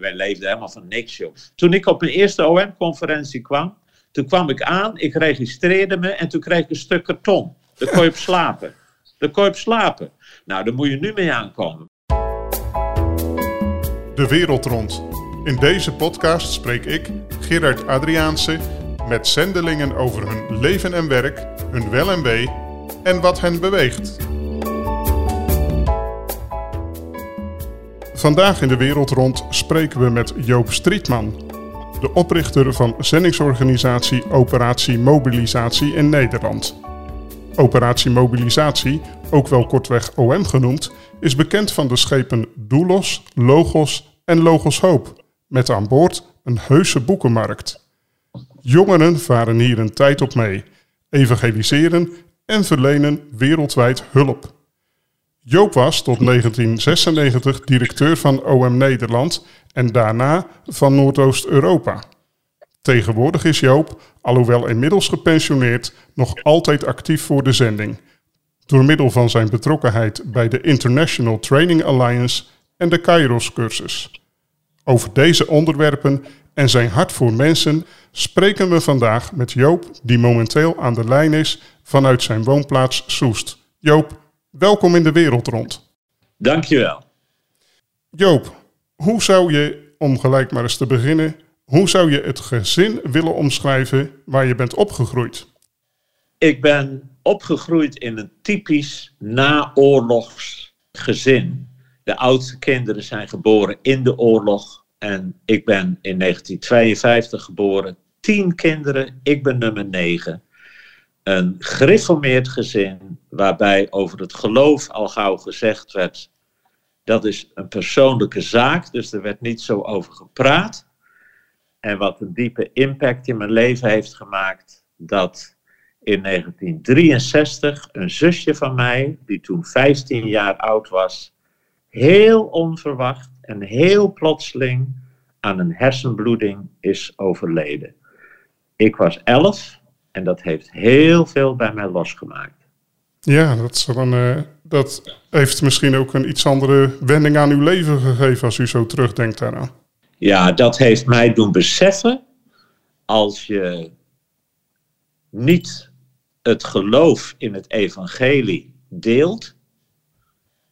Wij leefden helemaal van niks, joh. Toen ik op mijn eerste OM-conferentie kwam, toen kwam ik aan, ik registreerde me en toen kreeg ik een stuk karton. Daar kon je op slapen. Daar kon je op slapen. Nou, daar moet je nu mee aankomen. De wereld rond. In deze podcast spreek ik, Gerard Adriaanse, met zendelingen over hun leven en werk, hun wel en wee en wat hen beweegt. Vandaag in de wereld rond spreken we met Joop Strietman, de oprichter van zendingsorganisatie Operatie Mobilisatie in Nederland. Operatie Mobilisatie, ook wel kortweg OM genoemd, is bekend van de schepen Doelos, Logos en Logos Hoop, met aan boord een heuse boekenmarkt. Jongeren varen hier een tijd op mee, evangeliseren en verlenen wereldwijd hulp. Joop was tot 1996 directeur van OM Nederland en daarna van Noordoost-Europa. Tegenwoordig is Joop, alhoewel inmiddels gepensioneerd, nog altijd actief voor de zending. Door middel van zijn betrokkenheid bij de International Training Alliance en de Kairos-cursus. Over deze onderwerpen en zijn hart voor mensen spreken we vandaag met Joop, die momenteel aan de lijn is vanuit zijn woonplaats Soest. Joop, welkom in de wereld rond. Dankjewel. Joop, hoe zou je, om gelijk maar eens te beginnen, hoe zou je het gezin willen omschrijven waar je bent opgegroeid? Ik ben opgegroeid in een typisch naoorlogs gezin. De oudste kinderen zijn geboren in de oorlog en ik ben in 1952 geboren. Tien kinderen, ik ben nummer negen. Een gereformeerd gezin waarbij over het geloof al gauw gezegd werd dat is een persoonlijke zaak, dus er werd niet zo over gepraat. En wat een diepe impact in mijn leven heeft gemaakt, dat in 1963 een zusje van mij, die toen 15 jaar oud was, heel onverwacht en heel plotseling aan een hersenbloeding is overleden. Ik was 11 en dat heeft heel veel bij mij losgemaakt. Ja, dat, is dan, uh, dat heeft misschien ook een iets andere wending aan uw leven gegeven als u zo terugdenkt daaraan. Ja, dat heeft mij doen beseffen als je niet het geloof in het evangelie deelt,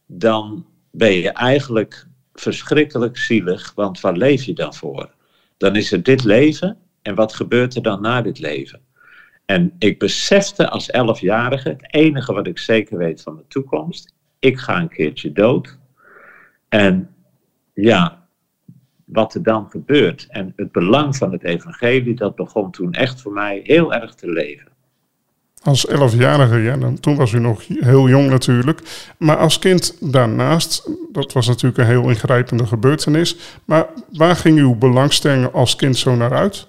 dan ben je eigenlijk verschrikkelijk zielig, want waar leef je dan voor? Dan is er dit leven en wat gebeurt er dan na dit leven? En ik besefte als elfjarige, het enige wat ik zeker weet van de toekomst, ik ga een keertje dood. En ja, wat er dan gebeurt en het belang van het evangelie, dat begon toen echt voor mij heel erg te leven. Als elfjarige, ja, dan, toen was u nog heel jong natuurlijk. Maar als kind daarnaast, dat was natuurlijk een heel ingrijpende gebeurtenis. Maar waar ging uw belangstelling als kind zo naar uit?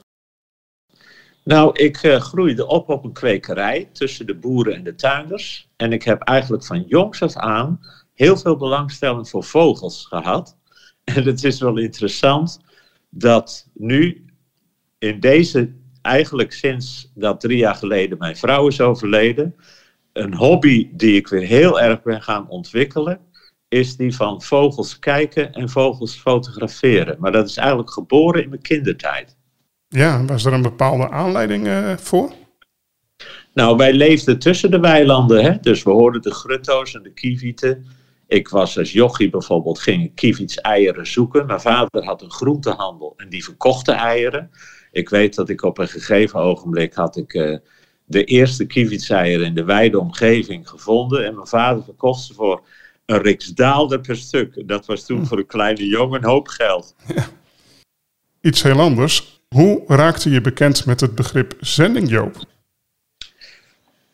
Nou, ik uh, groeide op op een kwekerij tussen de boeren en de tuinders. En ik heb eigenlijk van jongs af aan heel veel belangstelling voor vogels gehad. En het is wel interessant dat nu in deze, eigenlijk sinds dat drie jaar geleden mijn vrouw is overleden, een hobby die ik weer heel erg ben gaan ontwikkelen, is die van vogels kijken en vogels fotograferen. Maar dat is eigenlijk geboren in mijn kindertijd. Ja, was er een bepaalde aanleiding uh, voor? Nou, wij leefden tussen de weilanden, hè? dus we hoorden de grutto's en de kievieten. Ik was als jochie bijvoorbeeld, ging kievits eieren zoeken. Mijn vader had een groentehandel en die verkochte eieren. Ik weet dat ik op een gegeven ogenblik had ik uh, de eerste eieren in de wijde omgeving gevonden. En mijn vader verkocht ze voor een riksdaalder per stuk. Dat was toen hm. voor een kleine jongen een hoop geld. Ja. Iets heel anders. Hoe raakte je bekend met het begrip zending, Joop?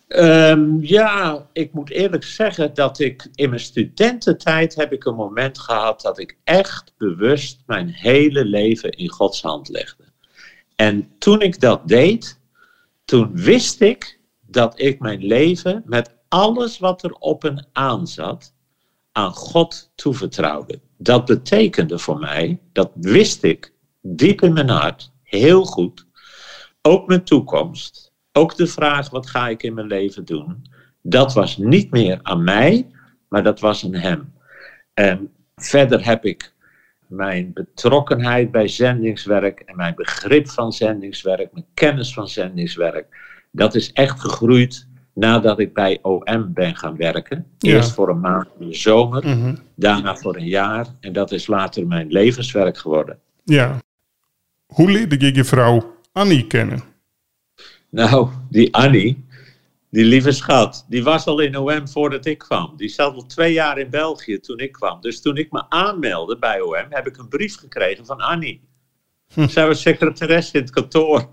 Um, ja, ik moet eerlijk zeggen dat ik in mijn studententijd heb ik een moment gehad dat ik echt bewust mijn hele leven in Gods hand legde. En toen ik dat deed, toen wist ik dat ik mijn leven met alles wat er op en aan zat, aan God toevertrouwde. Dat betekende voor mij, dat wist ik diep in mijn hart, heel goed. Ook mijn toekomst. Ook de vraag: wat ga ik in mijn leven doen? Dat was niet meer aan mij, maar dat was aan hem. En verder heb ik mijn betrokkenheid bij zendingswerk en mijn begrip van zendingswerk, mijn kennis van zendingswerk, dat is echt gegroeid nadat ik bij OM ben gaan werken. Eerst voor een maand in de zomer, mhm. daarna voor een jaar. En dat is later mijn levenswerk geworden. Ja. Hoe leerde je je vrouw Annie kennen? Nou, die Annie, die lieve schat, die was al in OM voordat ik kwam. Die zat al twee jaar in België toen ik kwam. Dus toen ik me aanmeldde bij OM, heb ik een brief gekregen van Annie. Hm. Zij was secretaresse in het kantoor.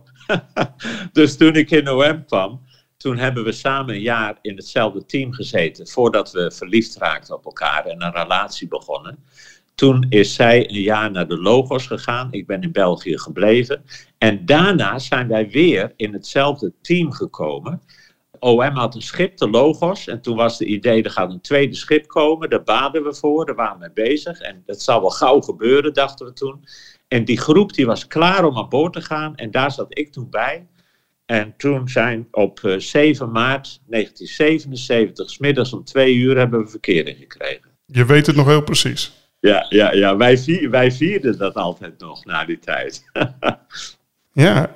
dus toen ik in OM kwam, toen hebben we samen een jaar in hetzelfde team gezeten. Voordat we verliefd raakten op elkaar en een relatie begonnen. Toen is zij een jaar naar de Logos gegaan. Ik ben in België gebleven. En daarna zijn wij weer in hetzelfde team gekomen. OM had een schip, de Logos. En toen was de idee, er gaat een tweede schip komen. Daar baden we voor, daar waren we mee bezig. En dat zal wel gauw gebeuren, dachten we toen. En die groep die was klaar om aan boord te gaan. En daar zat ik toen bij. En toen zijn op 7 eh, maart 1977, smiddags om twee uur, hebben we verkering gekregen. Je weet het nog heel precies. Ja, ja, ja. Wij, wij vierden dat altijd nog na die tijd. ja.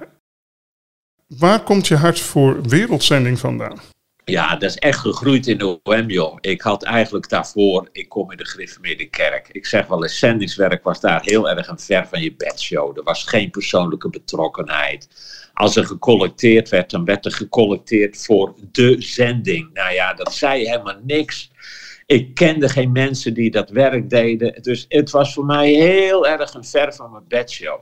Waar komt je hart voor wereldzending vandaan? Ja, dat is echt gegroeid in de OM, joh. Ik had eigenlijk daarvoor, ik kom in de gereformeerde kerk. Ik zeg wel eens, zendingswerk was daar heel erg een ver van je bedshow. Er was geen persoonlijke betrokkenheid. Als er gecollecteerd werd, dan werd er gecollecteerd voor de zending. Nou ja, dat zei helemaal niks. Ik kende geen mensen die dat werk deden. Dus het was voor mij heel erg een ver van mijn bedshow.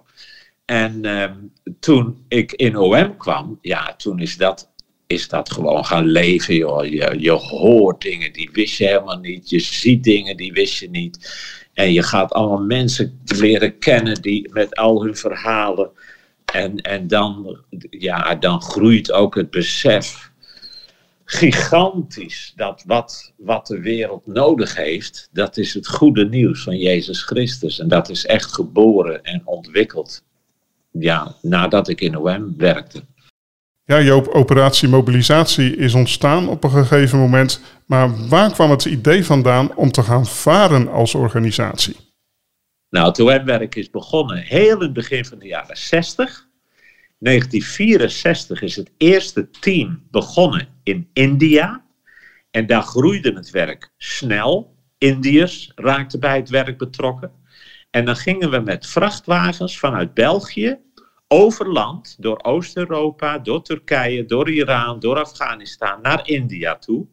En ehm, toen ik in OM kwam, ja, toen is dat, is dat gewoon gaan leven, joh. Je, je hoort dingen die wist je helemaal niet. Je ziet dingen die wist je niet. En je gaat allemaal mensen leren kennen die met al hun verhalen. En, en dan, ja, dan groeit ook het besef gigantisch dat wat, wat de wereld nodig heeft, dat is het goede nieuws van Jezus Christus. En dat is echt geboren en ontwikkeld ja, nadat ik in OM werkte. Ja, Joop, operatie mobilisatie is ontstaan op een gegeven moment. Maar waar kwam het idee vandaan om te gaan varen als organisatie? Nou, het OM-werk is begonnen heel in het begin van de jaren 60. 1964 is het eerste team begonnen in India. En daar groeide het werk snel. Indiërs raakten bij het werk betrokken. En dan gingen we met vrachtwagens vanuit België over land, door Oost-Europa, door Turkije, door Iran, door Afghanistan naar India toe.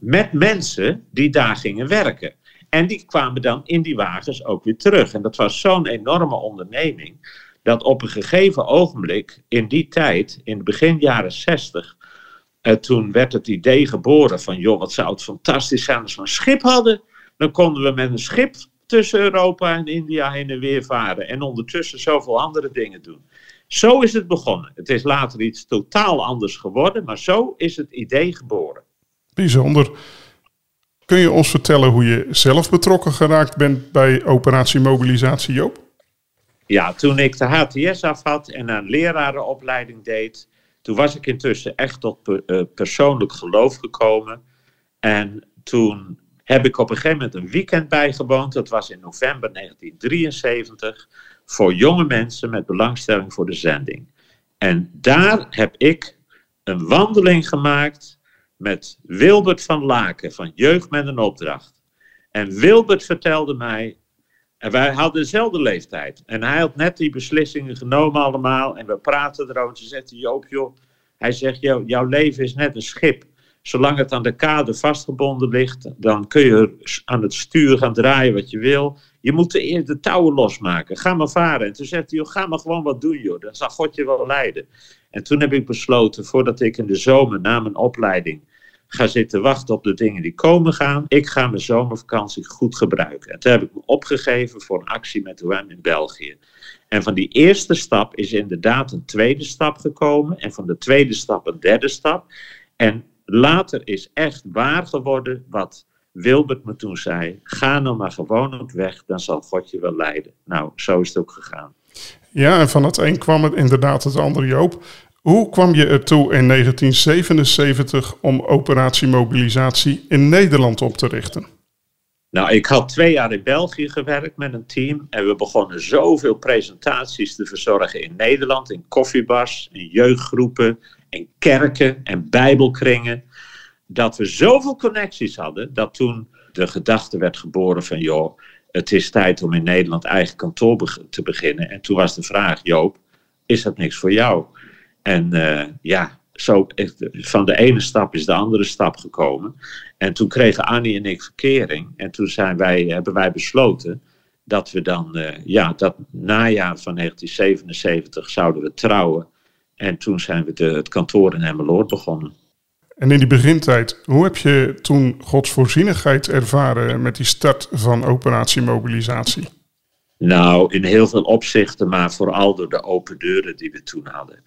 Met mensen die daar gingen werken. En die kwamen dan in die wagens ook weer terug. En dat was zo'n enorme onderneming. Dat op een gegeven ogenblik, in die tijd, in begin jaren 60, toen werd het idee geboren van, joh, wat zou het fantastisch zijn als we een schip hadden. Dan konden we met een schip tussen Europa en India heen en weer varen. En ondertussen zoveel andere dingen doen. Zo is het begonnen. Het is later iets totaal anders geworden, maar zo is het idee geboren. Bijzonder. Kun je ons vertellen hoe je zelf betrokken geraakt bent bij operatie mobilisatie, Joop? Ja, toen ik de HTS af had en een lerarenopleiding deed, toen was ik intussen echt tot eh, persoonlijk geloof gekomen. En toen heb ik op een gegeven moment een weekend bijgewoond. Dat was in november 1973 voor jonge mensen met belangstelling voor de zending. En daar heb ik een wandeling gemaakt met Wilbert van Laken van Jeugd met een Opdracht. En Wilbert vertelde mij, en wij hadden dezelfde leeftijd. En hij had net die beslissingen genomen allemaal. En we praten erover. Ze zegt, Joop, joh. Hij zegt, jouw leven is net een schip. Zolang het aan de kade vastgebonden ligt, dan kun je aan het stuur gaan draaien wat je wil. Je moet de, de touwen losmaken. Ga maar varen. En toen zegt hij, joh, ga maar gewoon wat doen, joh. Dan zal God je wel leiden. En toen heb ik besloten, voordat ik in de zomer na mijn opleiding ga zitten wachten op de dingen die komen gaan. Ik ga mijn zomervakantie goed gebruiken. En toen heb ik me opgegeven voor een actie met OM in België. En van die eerste stap is inderdaad een tweede stap gekomen. En van de tweede stap een derde stap. En later is echt waar geworden wat Wilbert me toen zei: ga nou maar gewoon op weg, dan zal God je wel leiden. Nou, zo is het ook gegaan. Ja, en van het een kwam het inderdaad het andere Joop. Hoe kwam je ertoe in 1977 om operatie mobilisatie in Nederland op te richten? Nou, ik had twee jaar in België gewerkt met een team. En we begonnen zoveel presentaties te verzorgen in Nederland. In koffiebars, in jeugdgroepen, in kerken en bijbelkringen. Dat we zoveel connecties hadden. Dat toen de gedachte werd geboren van... joh, het is tijd om in Nederland eigen kantoor te beginnen. En toen was de vraag, Joop, is dat niks voor jou? En uh, ja, zo, van de ene stap is de andere stap gekomen. En toen kregen Annie en ik verkering. En toen zijn wij, hebben wij besloten dat we dan, uh, ja, dat najaar van 1977 zouden we trouwen. En toen zijn we de, het kantoor in Emmeloord begonnen. En in die begintijd, hoe heb je toen Gods voorzienigheid ervaren met die start van operatie mobilisatie? Nou, in heel veel opzichten, maar vooral door de open deuren die we toen hadden.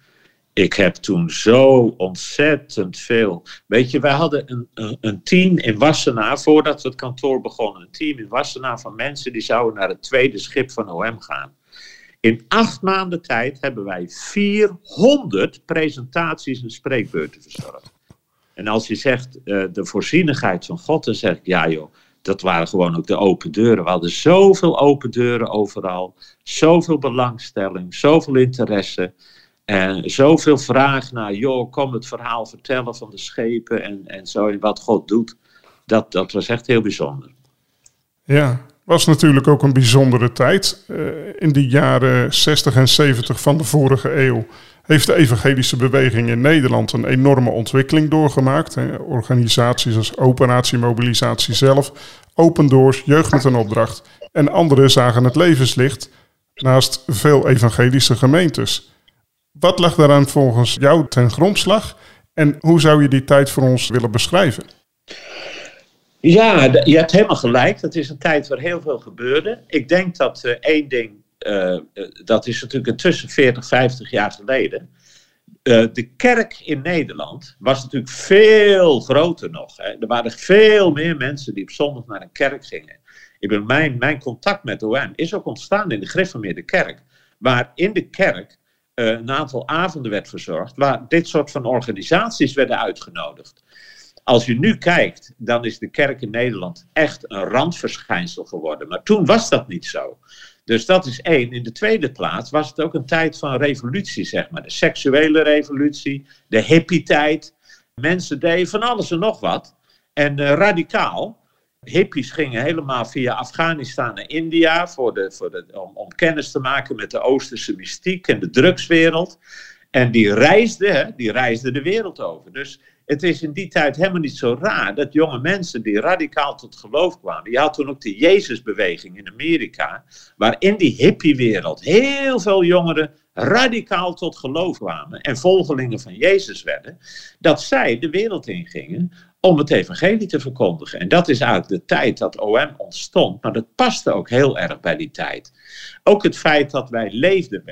Ik heb toen zo ontzettend veel. Weet je, wij hadden een, een, team in Wassenaar, voordat het kantoor begonnen. Een team in Wassenaar van mensen die zouden naar het tweede schip van OM gaan. In acht maanden tijd hebben wij 400 presentaties en spreekbeurten verzorgd. En als je zegt uh, de voorzienigheid van God, dan zeg ik ja joh, dat waren gewoon ook de open deuren. We hadden zoveel open deuren overal, zoveel belangstelling, zoveel interesse. En zoveel vragen naar, joh, kom het verhaal vertellen van de schepen en, en zo en wat God doet. Dat, dat was echt heel bijzonder. Ja, was natuurlijk ook een bijzondere tijd. Uh, in de jaren 60 en 70 van de vorige eeuw heeft de evangelische beweging in Nederland een enorme ontwikkeling doorgemaakt. Hè. Organisaties als Operatie Mobilisatie zelf, Open Doors, Jeugd met een Opdracht en anderen zagen het levenslicht naast veel evangelische gemeentes. Wat lag daaraan volgens jou ten grondslag en hoe zou je die tijd voor ons willen beschrijven? Ja, je hebt helemaal gelijk. Het is een tijd waar heel veel gebeurde. Ik denk dat uh, één ding, uh, dat is natuurlijk intussen 40, 50 jaar geleden. De kerk in Nederland was natuurlijk veel groter nog. Hè. Er waren veel meer mensen die op zondag naar een kerk gingen. Ik ben, mijn, mijn contact met OM is ook ontstaan in de Griffemeerde kerk. Waar in de kerk een aantal avonden werd verzorgd. Waar dit soort van organisaties werden uitgenodigd. Als je nu kijkt, dan is de kerk in Nederland echt een randverschijnsel geworden. Maar toen was dat niet zo. Dus dat is één. In de tweede plaats was het ook een tijd van revolutie, zeg maar. De seksuele revolutie, de hippie-tijd. Mensen deden van alles en nog wat. En uh, radicaal. Hippies gingen helemaal via Afghanistan naar India voor de, voor om, om kennis te maken met de Oosterse mystiek en de drugswereld. En die reisden, die reisden de wereld over. Dus het is in die tijd helemaal niet zo raar dat jonge mensen die radicaal tot geloof kwamen. Je had toen ook de Jezusbeweging in Amerika, waar in die hippiewereld heel veel jongeren radicaal tot geloof kwamen en volgelingen van Jezus werden, dat zij de wereld ingingen om het evangelie te verkondigen. En dat is eigenlijk de tijd dat OM ontstond, maar dat paste ook heel erg bij die tijd. Ook het feit dat wij leefden,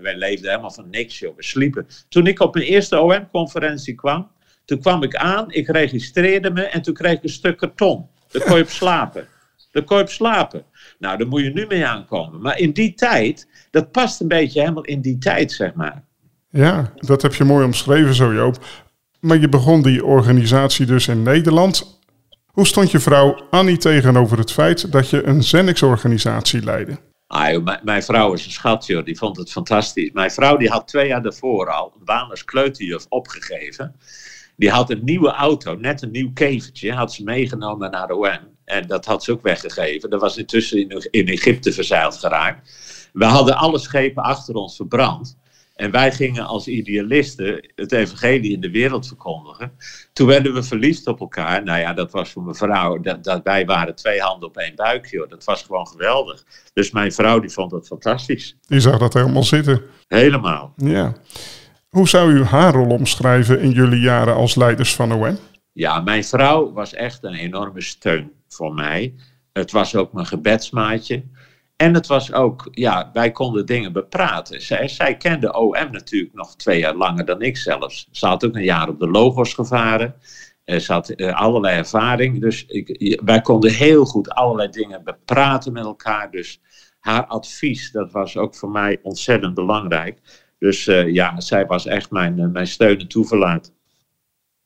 wij, leefden helemaal van niks, joh, we sliepen. Toen ik op mijn eerste OM-conferentie kwam, toen kwam ik aan, ik registreerde me en toen kreeg ik een stuk karton. Daar kon je op slapen. Daar kon je op slapen. Nou, daar moet je nu mee aankomen. Maar in die tijd, dat past een beetje helemaal in die tijd, zeg maar. Ja, dat heb je mooi omschreven zo, Joop. Maar je begon die organisatie dus in Nederland. Hoe stond je vrouw Annie tegenover het feit dat je een zendingsorganisatie leidde? Ah, mijn, vrouw is een schat, joh. die vond het fantastisch. Mijn vrouw die had twee jaar daarvoor al een baan als kleuterjuf opgegeven. Die had een nieuwe auto, net een nieuw kevertje, had ze meegenomen naar de OM. En dat had ze ook weggegeven. Dat was intussen in, in Egypte verzeild geraakt. We hadden alle schepen achter ons verbrand. En wij gingen als idealisten het evangelie in de wereld verkondigen. Toen werden we verliefd op elkaar. Nou ja, dat was voor mijn vrouw, dat, dat wij waren twee handen op één buikje. Dat was gewoon geweldig. Dus mijn vrouw die vond dat fantastisch. Die zag dat helemaal zitten. Helemaal. Ja. Hoe zou u haar rol omschrijven in jullie jaren als leiders van OM? Ja, mijn vrouw was echt een enorme steun voor mij. Het was ook mijn gebedsmaatje. En het was ook, ja, wij konden dingen bepraten. Zij, zij kende OM natuurlijk nog twee jaar langer dan ik zelfs. Ze had ook een jaar op de Logos gevaren. Ze had uh, allerlei ervaring. Dus ik, wij konden heel goed allerlei dingen bepraten met elkaar. Dus haar advies, dat was ook voor mij ontzettend belangrijk. Dus uh, ja, zij was echt mijn, uh, mijn steun en toeverlaat.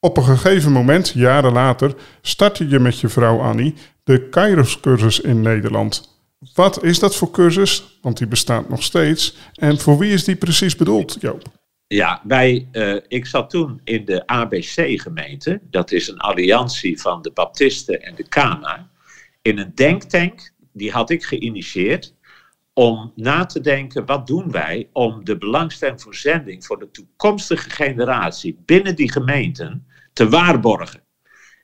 Op een gegeven moment, jaren later, startte je met je vrouw Annie de Kairos-cursus in Nederland. Wat is dat voor cursus? Want die bestaat nog steeds. En voor wie is die precies bedoeld, Joop? Ja, wij, uh, ik zat toen in de ABC-gemeente. Dat is een alliantie van de Baptisten en de Kana. In een denktank, die had ik geïnitieerd. Om na te denken, wat doen wij om de belangstelling voor zending voor de toekomstige generatie binnen die gemeenten te waarborgen.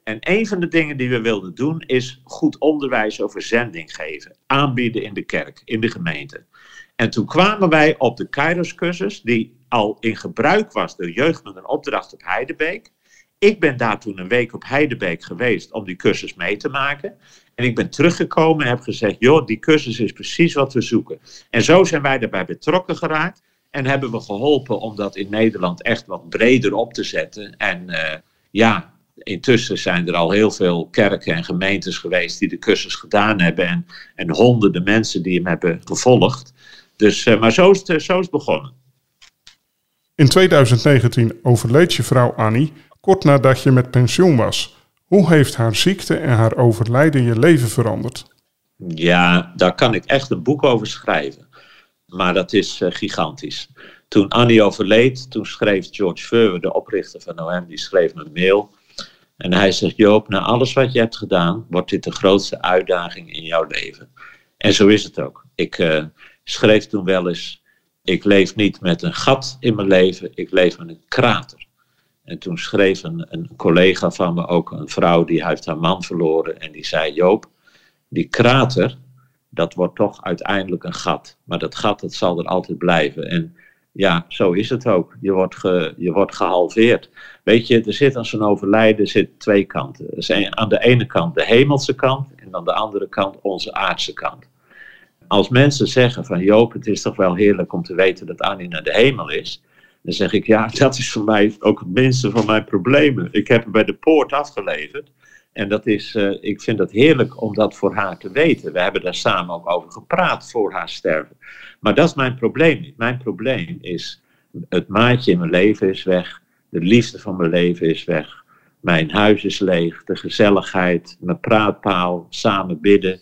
En een van de dingen die we wilden doen is goed onderwijs over zending geven. Aanbieden in de kerk, in de gemeente. En toen kwamen wij op de Kairos-cursus, die al in gebruik was door jeugd met een opdracht op Heidebeek. Ik ben daar toen een week op Heidebeek geweest om die cursus mee te maken. En ik ben teruggekomen en heb gezegd: joh, die cursus is precies wat we zoeken. En zo zijn wij daarbij betrokken geraakt. En hebben we geholpen om dat in Nederland echt wat breder op te zetten. En uh, ja, intussen zijn er al heel veel kerken en gemeentes geweest die de cursus gedaan hebben. En, en honderden mensen die hem hebben gevolgd. Dus, uh, maar zo is, het, zo is het begonnen. In 2019 overleed je vrouw Annie kort nadat je met pensioen was. Hoe heeft haar ziekte en haar overlijden je leven veranderd? Ja, daar kan ik echt een boek over schrijven. Maar dat is uh, gigantisch. Toen Annie overleed, toen schreef George Furwer, de oprichter van OM, die schreef me een mail. En hij zegt, Joop, na alles wat je hebt gedaan, wordt dit de grootste uitdaging in jouw leven. En zo is het ook. Ik uh, schreef toen wel eens, ik leef niet met een gat in mijn leven, ik leef met een krater. En toen schreef een, een collega van me, ook een vrouw, die heeft haar man verloren. En die zei, Joop, die krater, dat wordt toch uiteindelijk een gat. Maar dat gat, dat zal er altijd blijven. En ja, zo is het ook. Je wordt, je wordt gehalveerd. Weet je, er zit aan zo'n overlijden zit twee kanten. Er zijn aan de ene kant de hemelse kant en aan de andere kant onze aardse kant. Als mensen zeggen van Joop, het is toch wel heerlijk om te weten dat Annie naar de hemel is. Dan zeg ik, ja, dat is voor mij ook het minste van mijn problemen. Ik heb hem bij de poort afgeleverd. En dat is, uh, ik vind het heerlijk om dat voor haar te weten. We hebben daar samen ook over gepraat voor haar sterven. Maar dat is mijn probleem niet. Mijn probleem is, het maatje in mijn leven is weg. De liefde van mijn leven is weg. Mijn huis is leeg. De gezelligheid, mijn praatpaal, samen bidden,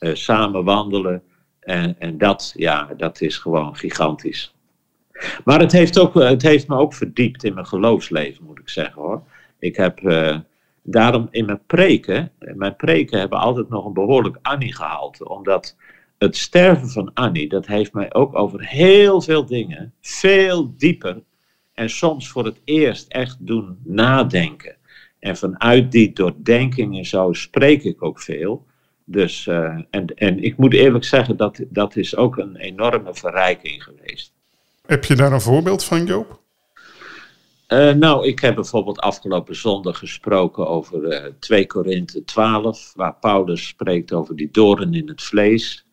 uh, samen wandelen. En, en dat, ja, dat is gewoon gigantisch. Maar het heeft, ook, het heeft me ook verdiept in mijn geloofsleven, moet ik zeggen hoor. Ik heb uh, daarom in mijn preken, mijn preken hebben altijd nog een behoorlijk Annie gehaald. Omdat het sterven van Annie, dat heeft mij ook over heel veel dingen veel dieper en soms voor het eerst echt doen nadenken. En vanuit die doordenking en zo spreek ik ook veel. Dus, uh, en, en ik moet eerlijk zeggen, dat, dat is ook een enorme verrijking geweest. Heb je daar een voorbeeld van, Joop? Uh, nou, ik heb bijvoorbeeld afgelopen zondag gesproken over uh, 2 Korinthe 12, waar Paulus spreekt over die doren in het vlees.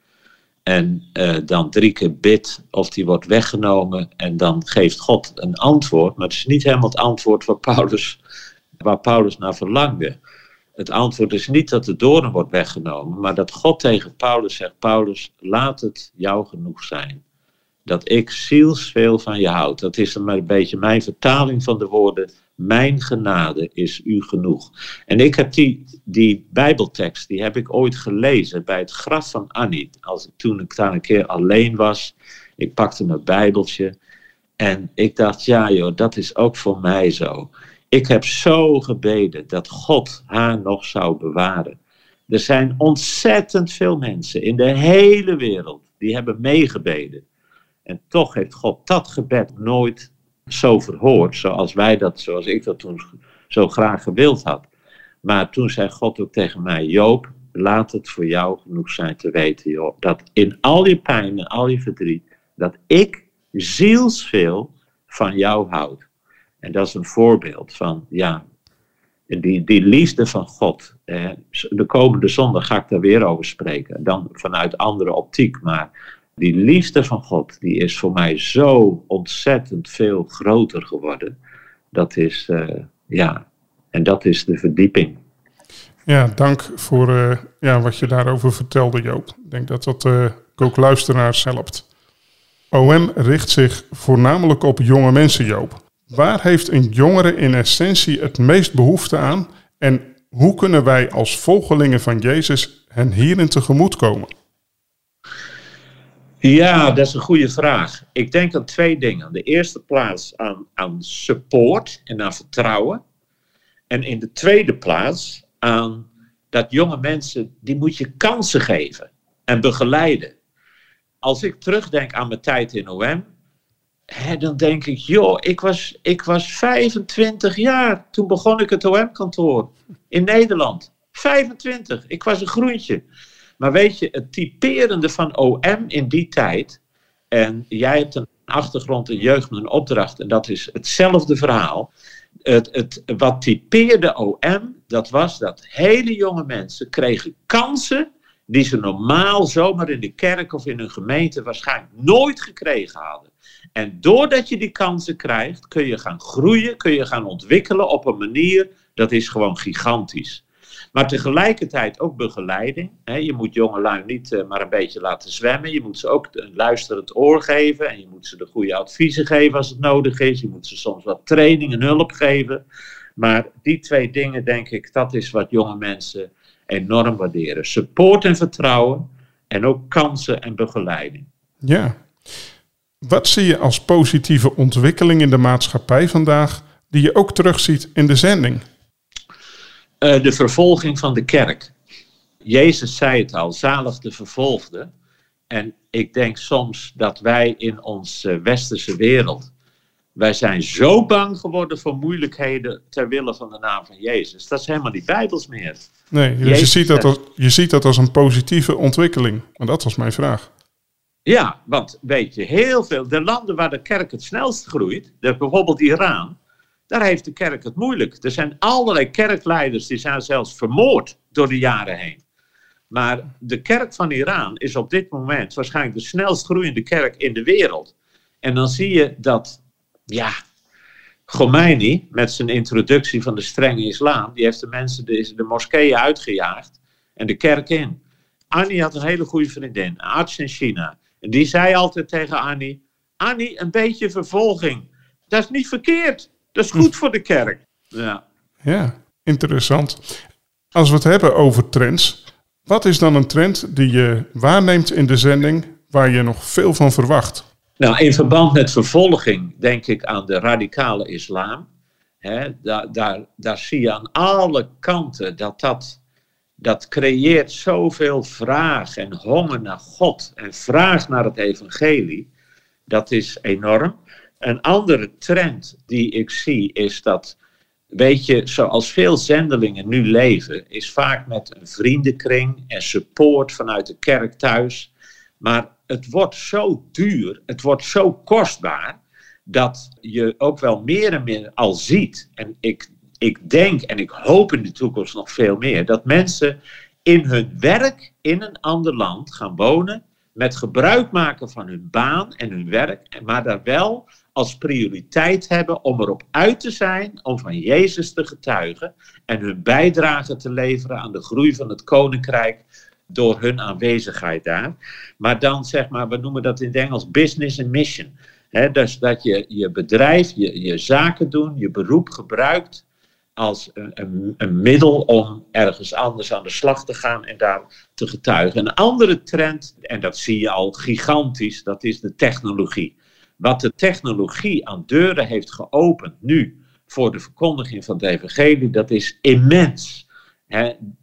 En uh, dan drie keer bidt of die wordt weggenomen. En dan geeft God een antwoord. Maar het is niet helemaal het antwoord waar Paulus, waar Paulus naar verlangde. Het antwoord is niet dat de doorn wordt weggenomen. Maar dat God tegen Paulus zegt: Paulus, laat het jou genoeg zijn dat ik zielsveel van je houd. Dat is dan maar een beetje mijn vertaling van de woorden. Mijn genade is u genoeg. En ik heb die, die Bijbeltekst, die heb ik ooit gelezen bij het graf van Annie. Als ik, toen ik daar een keer alleen was, ik pakte mijn Bijbeltje. En ik dacht, ja joh, dat is ook voor mij zo. Ik heb zo gebeden dat God haar nog zou bewaren. Er zijn ontzettend veel mensen in de hele wereld die hebben meegebeden. En toch heeft God dat gebed nooit zo verhoord, zoals wij dat, zoals ik dat toen zo graag gewild had. Maar toen zei God ook tegen mij: Joop, laat het voor jou genoeg zijn te weten, joh, dat in al je pijn en al je verdriet, dat ik zielsveel van jou houd. En dat is een voorbeeld van, ja, die, die liefde van God. Eh, de komende zondag ga ik daar weer over spreken. Dan vanuit andere optiek, maar die liefde van God, die is voor mij zo ontzettend veel groter geworden. Dat is, uh, ja, en dat is de verdieping. Ja, dank voor uh, ja, wat je daarover vertelde, Joop. Ik denk dat dat uh, ook luisteraars helpt. OM richt zich voornamelijk op jonge mensen, Joop. Waar heeft een jongere in essentie het meest behoefte aan en hoe kunnen wij als volgelingen van Jezus hen hierin tegemoet komen? Ja, dat is een goede vraag. Ik denk aan twee dingen. De eerste plaats aan, aan support en aan vertrouwen. En in de tweede plaats aan dat jonge mensen, die moet je kansen geven en begeleiden. Als ik terugdenk aan mijn tijd in OM, hè, dan denk ik, joh, ik was, ik was 25 jaar. Toen begon ik het OM-kantoor in Nederland. 25, ik was een groentje. Maar weet je, het typerende van OM in die tijd, en jij hebt een achtergrond in jeugd met een opdracht, en dat is hetzelfde verhaal. Het, het, wat typeerde OM, dat was dat hele jonge mensen kregen kansen die ze normaal zomaar in de kerk of in een gemeente waarschijnlijk nooit gekregen hadden. En doordat je die kansen krijgt, kun je gaan groeien, kun je gaan ontwikkelen op een manier, dat is gewoon gigantisch. Maar tegelijkertijd ook begeleiding. Je moet jongelui niet eh, maar een beetje laten zwemmen. Je moet ze ook een luisterend oor geven. En je moet ze de goede adviezen geven als het nodig is. Je moet ze soms wat training en hulp geven. Maar die twee dingen, denk ik, dat is wat jonge mensen enorm waarderen. Support en vertrouwen. En ook kansen en begeleiding. Ja. Wat zie je als positieve ontwikkeling in de maatschappij vandaag, die je ook terugziet in de zending? Uh, de vervolging van de kerk. Jezus zei het al, zalig de vervolgde. En ik denk soms dat wij in onze westerse wereld, wij zijn zo bang geworden voor moeilijkheden ter wille van de naam van Jezus. Dat is helemaal niet bijbels meer. Nee, dus je, ziet dat als, je ziet dat als een positieve ontwikkeling. En dat was mijn vraag. Ja, want weet je, heel veel, de landen waar de kerk het snelst groeit, bijvoorbeeld Iran, daar heeft de kerk het moeilijk. Er zijn allerlei kerkleiders die zijn zelfs vermoord door de jaren heen. Maar de kerk van Iran is op dit moment waarschijnlijk de snelst groeiende kerk in de wereld. En dan zie je dat, ja, Khomeini met zijn introductie van de strenge islam, die heeft de mensen de, de moskeeën uitgejaagd en de kerk in. Annie had een hele goede vriendin, een arts in China. En die zei altijd tegen Annie, Annie, een beetje vervolging. Dat is niet verkeerd. Dat is goed voor de kerk. Ja. ja, interessant. Als we het hebben over trends, wat is dan een trend die je waarneemt in de zending waar je nog veel van verwacht? Nou, in verband met vervolging denk ik aan de radicale islam. daar, daar, daar zie je aan alle kanten dat dat, dat creëert zoveel vraag en honger naar God en vraag naar het evangelie. Dat is enorm. Een andere trend die ik zie is dat, weet je, zoals veel zendelingen nu leven, is vaak met een vriendenkring en support vanuit de kerk thuis. Maar het wordt zo duur, het wordt zo kostbaar, dat je ook wel meer en meer al ziet. En ik, ik denk en ik hoop in de toekomst nog veel meer, dat mensen in hun werk in een ander land gaan wonen, met gebruik maken van hun baan en hun werk, maar daar wel als prioriteit hebben om erop uit te zijn om van Jezus te getuigen en hun bijdrage te leveren aan de groei van het koninkrijk door hun aanwezigheid daar. Maar dan zeg maar, we noemen dat in het Engels business and mission. dus dat je je bedrijf, je, je zaken doen, je beroep gebruikt als een, een, een, middel om ergens anders aan de slag te gaan en daar te getuigen. Een andere trend, en dat zie je al gigantisch, dat is de technologie. Wat de technologie aan deuren heeft geopend nu voor de verkondiging van het evangelie, dat is immens.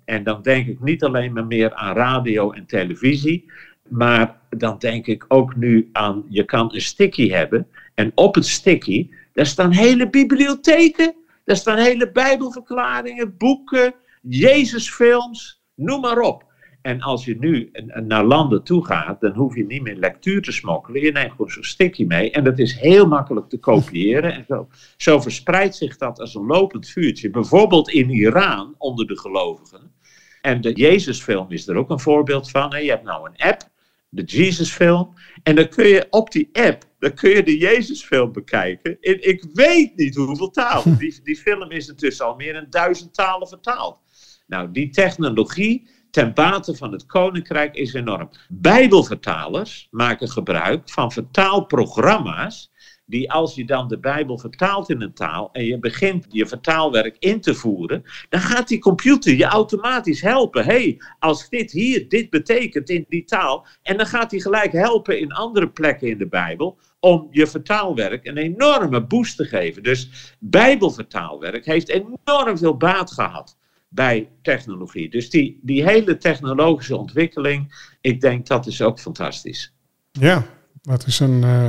en dan denk ik niet alleen maar meer aan radio en televisie, maar dan denk ik ook nu aan, je kan een sticky hebben en op het sticky, daar staan hele bibliotheken, daar staan hele bijbelverklaringen, boeken, Jezusfilms, noem maar op. En als je nu naar landen toe gaat, dan hoef je niet meer lectuur te smokkelen. Je neemt gewoon zo'n stickje mee en dat is heel makkelijk te kopiëren. En zo, zo verspreidt zich dat als een lopend vuurtje. Bijvoorbeeld in Iran onder de gelovigen. En de Jezusfilm is er ook een voorbeeld van. Je hebt nou een app, de Jezusfilm. En dan kun je op die app, dan kun je de Jezusfilm bekijken. In, ik weet niet hoeveel talen. Die, die film is intussen al meer dan duizend talen vertaald. Nou, die technologie ten bate van het koninkrijk is enorm. Bijbelvertalers maken gebruik van vertaalprogramma's die als je dan de Bijbel vertaalt in een taal en je begint je vertaalwerk in te voeren, dan gaat die computer je automatisch helpen. hey, als dit hier dit betekent in die taal, en dan gaat hij gelijk helpen in andere plekken in de Bijbel om je vertaalwerk een enorme boost te geven. Dus Bijbelvertaalwerk heeft enorm veel baat gehad bij technologie. Dus die, die hele technologische ontwikkeling, ik denk dat is ook fantastisch. Ja, dat is een uh,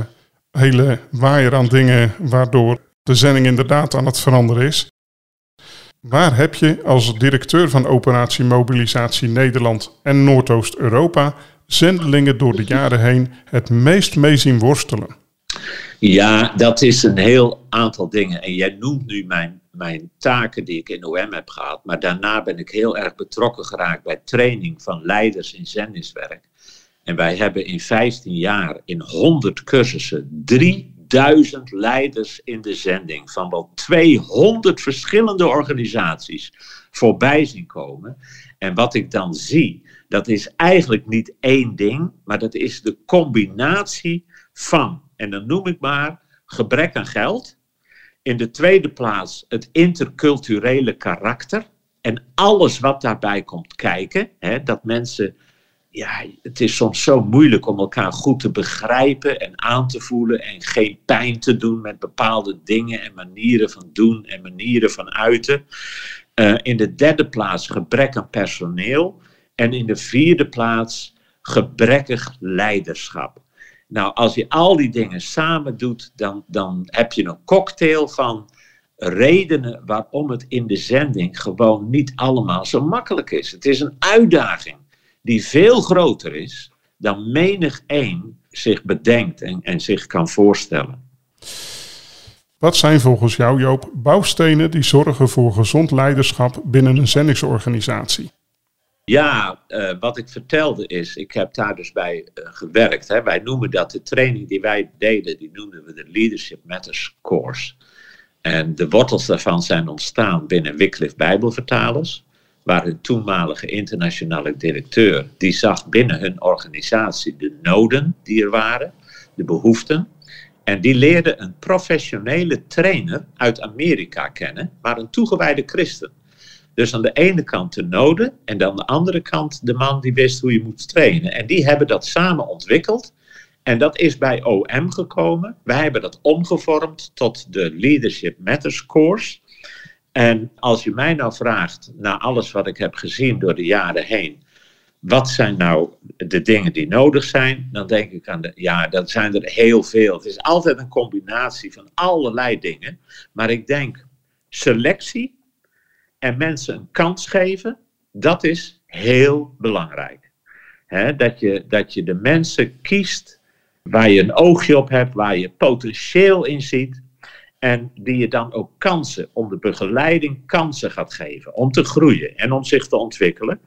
hele waaier aan dingen waardoor de zending inderdaad aan het veranderen is. Waar heb je als directeur van Operatie Mobilisatie Nederland en Noordoost-Europa zendelingen door de jaren heen het meest mee zien worstelen? Ja, dat is een heel aantal dingen. En jij noemt nu mijn, mijn taken die ik in OM heb gehad. Maar daarna ben ik heel erg betrokken geraakt bij training van leiders in zendingswerk. En wij hebben in 15 jaar in 100 cursussen 3000 leiders in de zending van wel 200 verschillende organisaties voorbij zien komen. En wat ik dan zie, dat is eigenlijk niet één ding, maar dat is de combinatie van, en dan noem ik maar, gebrek aan geld. In de tweede plaats het interculturele karakter en alles wat daarbij komt kijken. Hè, dat mensen ja, het is soms zo moeilijk om elkaar goed te begrijpen en aan te voelen en geen pijn te doen met bepaalde dingen en manieren van doen en manieren van uiten. Uh, in de derde plaats gebrek aan personeel en in de vierde plaats gebrekkig leiderschap. Nou, als je al die dingen samen doet, dan, dan heb je een cocktail van redenen waarom het in de zending gewoon niet allemaal zo makkelijk is. Het is een uitdaging die veel groter is dan menig één zich bedenkt en, en zich kan voorstellen. Wat zijn volgens jou, Joop, bouwstenen die zorgen voor gezond leiderschap binnen een zendingsorganisatie? Ja, uh, wat ik vertelde is, ik heb daar dus bij uh, gewerkt. Hè. Wij noemen dat de training die wij deden, die noemden we de Leadership Matters Course. En de wortels daarvan zijn ontstaan binnen Wycliffe Bijbelvertalers waar hun toenmalige internationale directeur, die zag binnen hun organisatie de noden die er waren, de behoeften. En die leerde een professionele trainer uit Amerika kennen, maar een toegewijde christen. Dus aan de ene kant de noden en aan de andere kant de man die wist hoe je moet trainen. En die hebben dat samen ontwikkeld. En dat is bij OM gekomen. Wij hebben dat omgevormd tot de Leadership Matters Course. En als je mij nou vraagt, na alles wat ik heb gezien door de jaren heen, wat zijn nou de dingen die nodig zijn? Dan denk ik aan de, ja, dat zijn er heel veel. Het is altijd een combinatie van allerlei dingen. Maar ik denk selectie en mensen een kans geven, dat is heel belangrijk. dat, je, dat je de mensen kiest waar je een oogje op hebt, waar je potentieel in ziet. En die je dan ook kansen, om de begeleiding kansen gaat geven. Om te groeien en om zich te ontwikkelen.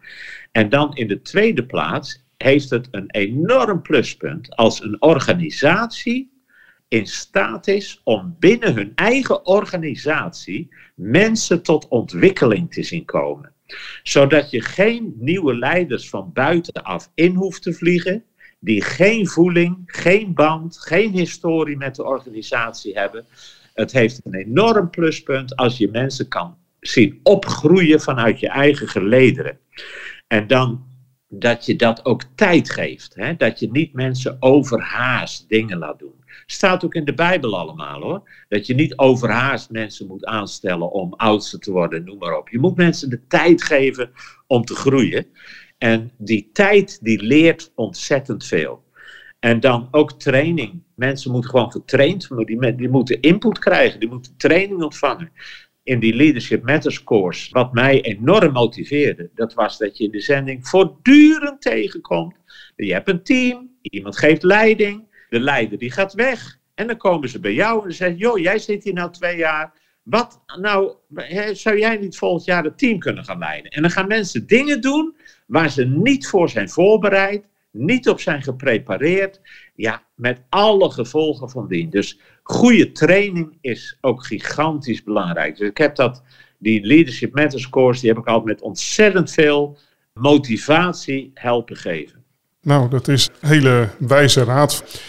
En dan in de tweede plaats heeft het een enorm pluspunt als een organisatie in staat is om binnen hun eigen organisatie mensen tot ontwikkeling te zien komen. Zodat je geen nieuwe leiders van buitenaf in hoeft te vliegen, die geen voeling, geen band, geen historie met de organisatie hebben, het heeft een enorm pluspunt als je mensen kan zien opgroeien vanuit je eigen gelederen. En dan dat je dat ook tijd geeft. Hè? Dat je niet mensen overhaast dingen laat doen. Staat ook in de Bijbel allemaal hoor. Dat je niet overhaast mensen moet aanstellen om oudste te worden, noem maar op. Je moet mensen de tijd geven om te groeien. En die tijd die leert ontzettend veel. En dan ook training. Mensen moeten gewoon getraind worden. Die, die moeten input krijgen. Die moeten training ontvangen. In die Leadership Matters course, wat mij enorm motiveerde, dat was dat je in de zending voortdurend tegenkomt. Je hebt een team, iemand geeft leiding, de leider die gaat weg. En dan komen ze bij jou en zeggen: Joh, jij zit hier nou twee jaar. Wat nou, zou jij niet volgend jaar het team kunnen gaan leiden? En dan gaan mensen dingen doen waar ze niet voor zijn voorbereid niet op zijn geprepareerd. Ja, met alle gevolgen van dien. Dus goede training is ook gigantisch belangrijk. Dus ik heb dat, die Leadership Matters course, die heb ik altijd met ontzettend veel motivatie helpen geven. Nou, dat is hele wijze raad.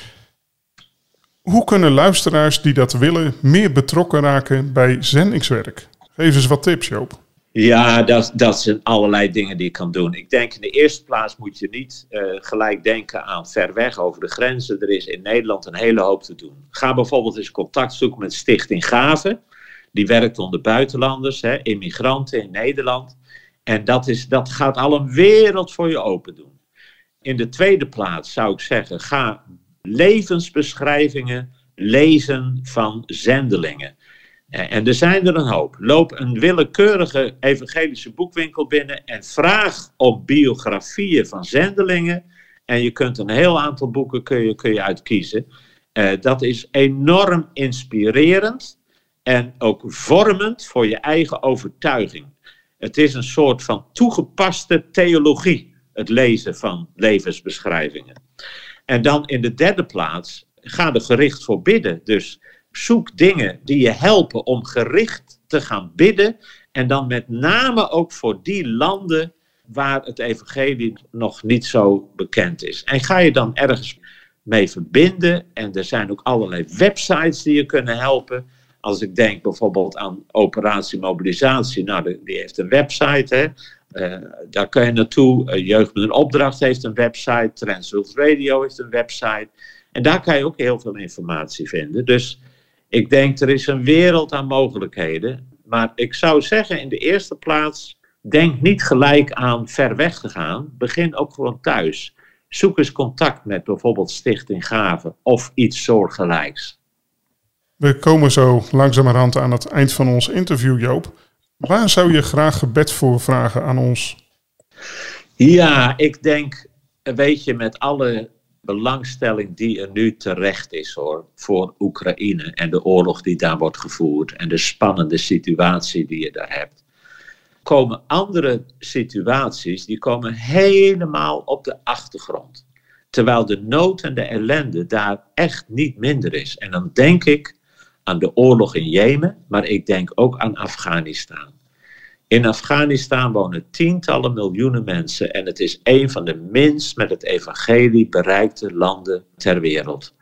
Hoe kunnen luisteraars die dat willen meer betrokken raken bij zendingswerk? Geef eens wat tips, Joop. Ja, dat, dat zijn allerlei dingen die je kan doen. Ik denk in de eerste plaats moet je niet uh, gelijk denken aan ver weg over de grenzen. Er is in Nederland een hele hoop te doen. Ga bijvoorbeeld eens contact zoeken met Stichting Gaven. Die werkt onder buitenlanders, hè, immigranten in Nederland. En dat, is, dat gaat al een wereld voor je open doen. In de tweede plaats zou ik zeggen, ga levensbeschrijvingen lezen van zendelingen. Eh, en er zijn er een hoop. Loop een willekeurige evangelische boekwinkel binnen en vraag om biografieën van zendelingen. En je kunt een heel aantal boeken kun je, kun je uitkiezen. Uh, dat is enorm inspirerend en ook vormend voor je eigen overtuiging. Het is een soort van toegepaste theologie, het lezen van levensbeschrijvingen. En dan in de derde plaats, ga er gericht voor bidden. Dus zoek dingen die je helpen om gericht te gaan bidden. En dan met name ook voor die landen waar het evangelie nog niet zo bekend is. En ga je dan ergens mee verbinden. En er zijn ook allerlei websites die je kunnen helpen. Als ik denk bijvoorbeeld aan Operatie Mobilisatie, nou, die heeft een website, hè. Uh, daar kun je naartoe. Uh, Jeugd met een opdracht heeft een website. Transworld Radio heeft een website. En daar kan je ook heel veel informatie vinden. Dus ik denk, er is een wereld aan mogelijkheden. Maar ik zou zeggen, in de eerste plaats, denk niet gelijk aan ver weg te gaan. Begin ook gewoon thuis. Zoek eens contact met bijvoorbeeld Stichting Gaven of iets soortgelijks. We komen zo langzamerhand aan het eind van ons interview, Joop. Waar zou je graag gebed voor vragen aan ons? Ja, ik denk, weet je, met alle belangstelling die er nu terecht is hoor, voor Oekraïne en de oorlog die daar wordt gevoerd en de spannende situatie die je daar hebt, komen andere situaties die komen helemaal op de achtergrond. Terwijl de nood en de ellende daar echt niet minder is. En dan denk ik aan de oorlog in Jemen, maar ik denk ook aan Afghanistan. In Afghanistan wonen tientallen miljoenen mensen en het is een van de minst met het evangelie bereikte landen ter wereld.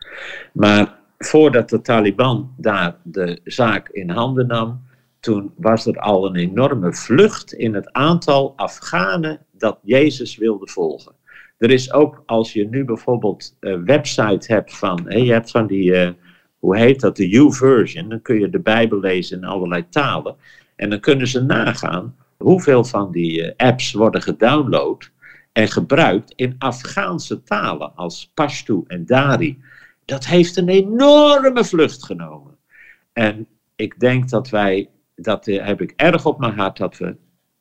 Maar voordat de Taliban daar de zaak in handen nam, toen was er al een enorme vlucht in het aantal Afghanen dat Jezus wilde volgen. Er is ook, als je nu bijvoorbeeld een website hebt van, je hebt van die, uh, hoe heet dat, de U-version, dan kun je de Bijbel lezen in allerlei talen. En dan kunnen ze nagaan hoeveel van die eh, apps worden gedownload en gebruikt in Afghaanse talen als Pashto en Dari. Dat heeft een enorme vlucht genomen. En ik denk dat wij, dat eh, heb ik erg op mijn hart, dat we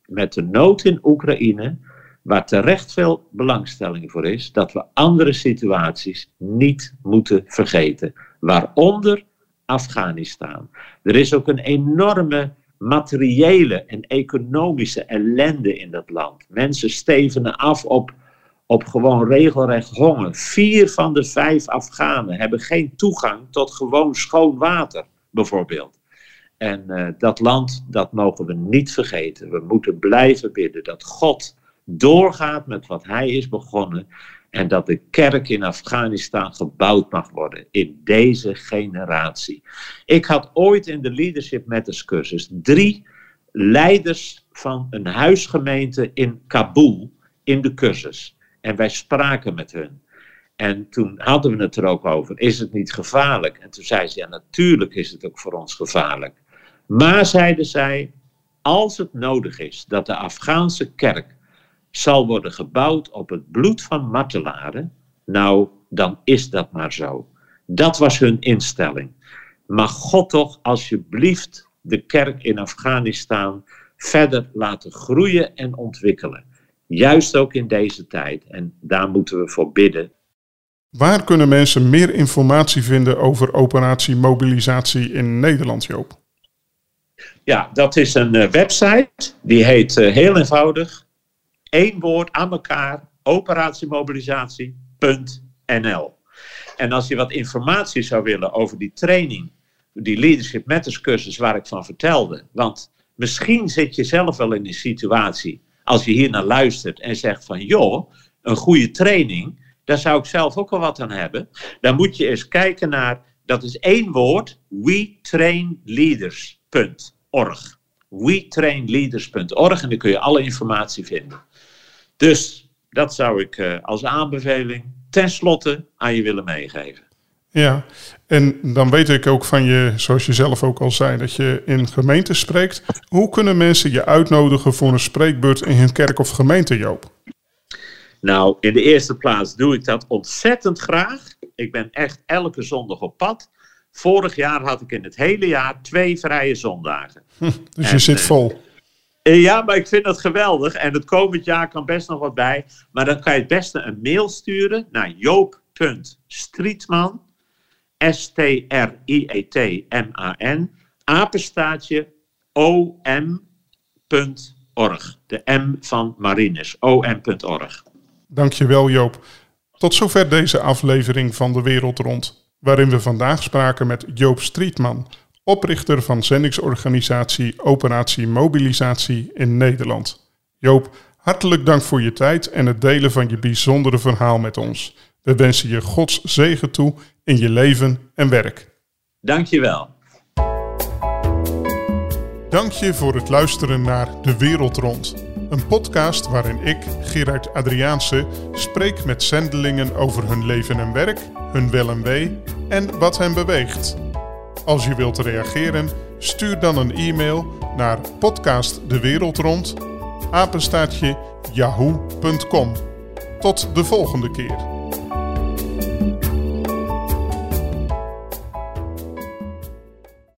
met de nood in Oekraïne, waar terecht veel belangstelling voor is, dat we andere situaties niet moeten vergeten. Waaronder Afghanistan. Er is ook een enorme materiële en economische ellende in dat land. Mensen stevenen af op, op gewoon regelrecht honger. Vier van de vijf Afghanen hebben geen toegang tot gewoon schoon water, bijvoorbeeld. En uh, dat land, dat mogen we niet vergeten. We moeten blijven bidden dat God doorgaat met wat Hij is begonnen. En dat de kerk in Afghanistan gebouwd mag worden in deze generatie. Ik had ooit in de Leadership Matters cursus drie leiders van een huisgemeente in Kabul in de cursus. En wij spraken met hun. En toen hadden we het er ook over, is het niet gevaarlijk? En toen zei ze, ja natuurlijk is het ook voor ons gevaarlijk. Maar zeiden zij, als het nodig is dat de Afghaanse kerk zal worden gebouwd op het bloed van martelaren, nou, dan is dat maar zo. Dat was hun instelling. Mag God toch alsjeblieft de kerk in Afghanistan verder laten groeien en ontwikkelen. Juist ook in deze tijd. En daar moeten we voor bidden. Waar kunnen mensen meer informatie vinden over operatie mobilisatie in Nederland, Joop? Ja, dat is een uh, website. Die heet uh, heel eenvoudig één woord aan elkaar, operatiemobilisatie.nl. En als je wat informatie zou willen over die training, die Leadership Matters cursus waar ik van vertelde, want misschien zit je zelf wel in een situatie, als je hier naar luistert en zegt van joh, een goede training, daar zou ik zelf ook wel wat aan hebben. Dan moet je eens kijken naar dat is één woord, wetrainleaders.org. wetrainleaders.org en daar kun je alle informatie vinden. Dus dat zou ik uh, als aanbeveling tenslotte aan je willen meegeven. Ja, en dan weet ik ook van je, zoals je zelf ook al zei, dat je in gemeentes spreekt. Hoe kunnen mensen je uitnodigen voor een spreekbeurt in hun kerk of gemeente, Joop? Nou, in de eerste plaats doe ik dat ontzettend graag. Ik ben echt elke zondag op pad. Vorig jaar had ik in het hele jaar twee vrije zondagen. dus je zit eh, vol. Uh, ja, maar ik vind dat geweldig. En het komend jaar kan best nog wat bij. Maar dan kan je het beste een mail sturen naar joop.strietman S-T-R-I-E-T-M-A-N, apenstaatje om.org. De M van Marines, om.org. Dankjewel Joop. Tot zover deze aflevering van De Wereld Rond, waarin we vandaag spraken met Joop Strietman, oprichter van zendingsorganisatie Operatie Mobilisatie in Nederland. Joop, hartelijk dank voor je tijd en het delen van je bijzondere verhaal met ons. We wensen je Gods zegen toe in je leven en werk. Dank je wel. Dank je voor het luisteren naar De Wereld Rond. Een podcast waarin ik, Gerard Adriaanse, spreek met zendelingen over hun leven en werk, hun wel en wee en wat hen beweegt. Als je wilt reageren, stuur dan een e-mail naar podcastdewereldrond apenstaatje yahoo.com. Tot de volgende keer.